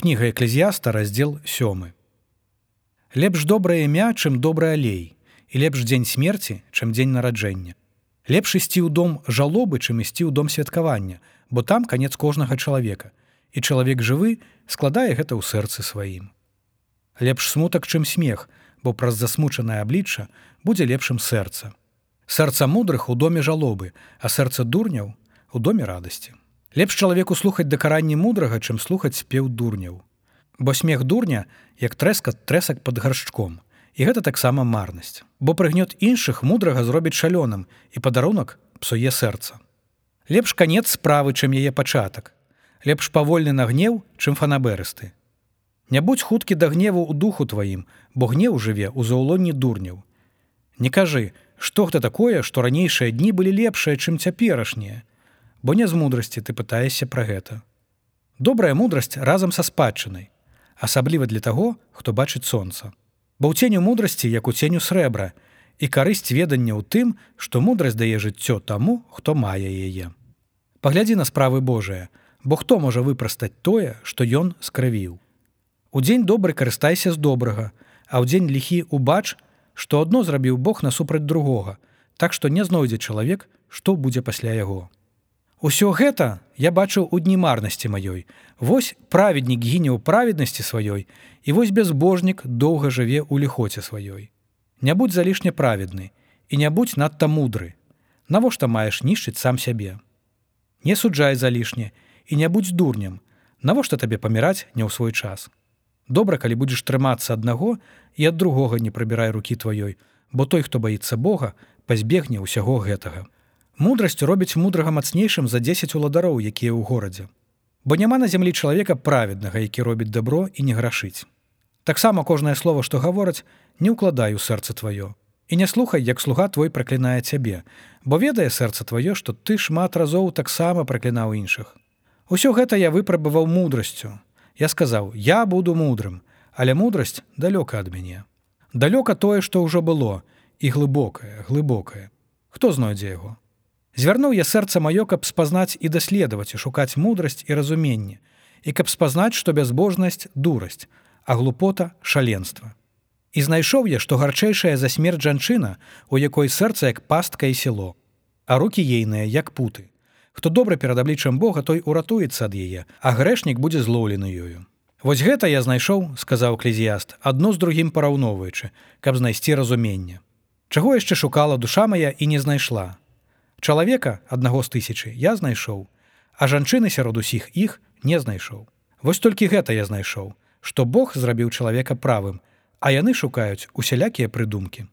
кніга эклезіяста раздзел сёмы. Лепш добрае імя чым добры алей і лепш дзень смерці чым дзень нараджэння. Лепш ісці ў дом жалобы чым ісці ў дом святкавання бо там канец кожнага чалавека і чалавек жывы складае гэта ў сэрцы сваім. Лепш смутак чым смех бо праз засмучанае аблічча будзе лепшым сэрца. Сэрца мудрых у доме жалобы а сэрца дурняў у доме радасці лепш чалавеку слухаць дакаранні мудрага чым слухаць спеў дурняў. Бо смех дурня як трэска трэсак под гаршчком. І гэта таксама марнасць. Бо прыгнёт іншых мудрага зробіць шалёным і падарунак псуе сэрца. Лепш канец справы чым яе пачатак. Лепш павольны на гнеў чым фанаберысты не будь хуткі да гневу ў духу тваім бо гнеў жыве ў заўлонні дурняў. Не кажы што гэта такое што ранейшыя дні былі лепшыя чым цяперашнія бо не з мудрасці ты пытаешся пра гэта добрая мудрасць разам са спадчынай асабліва для таго, хто бачыць сонца. Бо ў ценю мудрасці, як у ценю срэбра, і карысць ведання ў тым, што мудрасць дае жыццё таму, хто мае яе. Паглядзі на справы Божыя, бо хто можа выпрастаць тое, што ён скрывіў. Удзень добры карыстайся з добрага, а ў дзень ліхі убач, што адно зрабіў Бог насупраць другога, так што не знойдзе чалавек, што будзе пасля яго. Усё гэта я бачыў у дні марнасці маёй. Вось праведнік гіне ў праведнасці сваёй і вось бязбожнік доўга жыве ў ліхоце сваёй. Не будь залішне праведны і не будь надта мудры. Навошта маеш нішчыць сам сябе. Не суджай залішне і не будь дурнем, Навошта табе паміраць не ў свой час. Добра, калі будзеш трымацца аднаго і ад другога не прыбірай рукі тваёй, бо той, хто баіцца Бога, пазбегне ўсяго гэтага. Мудрасць робіць мудрага мацнейшым за 10 уладароў, якія ў горадзе. Бо няма на зямлі чалавека праведнага, які робіць дабро і не грашыць. Таксама кожнае слово, што гавораць, не ўкладаю сэрца тваё. І не слухай, як слуга твой праклінае цябе, бо ведае сэрца тваё, што ты шмат разоў таксама праклінаў іншых. Усё гэта я выпрабаваў мудрасцю. Я сказаў: я буду мудрым, але мудрасць далёка ад мяне. Далёка тое, што ўжо было, і глыбокае, глыбокае. Хто знойдзе яго? Звярнуў я сэрца маё, каб спазнаць і даследаваць і шукаць мудрасць і разуменне, і каб спазнаць, што бязбожнасць дурасць, а глупота шаленства. І знайшоў я, што гарчэйшая за смерць жанчына, у якой сэрца як пастка і село, а руки ейныя як путы. Хто добра перад абліччам Бога, той уратуецца ад яе, а грэшнік будзе злоўлены ёю. Вось гэта я знайшоў, сказаў клезіяст, адно з другім параўноўваючы, каб знайсці разуменне. Чаго яшчэ шукала душа моя і не знайшла, Чалавека аднаго з тысячы я знайшоў, а жанчыны сярод усіх іх не знайшоў. Вось толькі гэта я знайшоў, што Бог зрабіў чалавека правым, а яны шукаюць усялякія прыдумкі.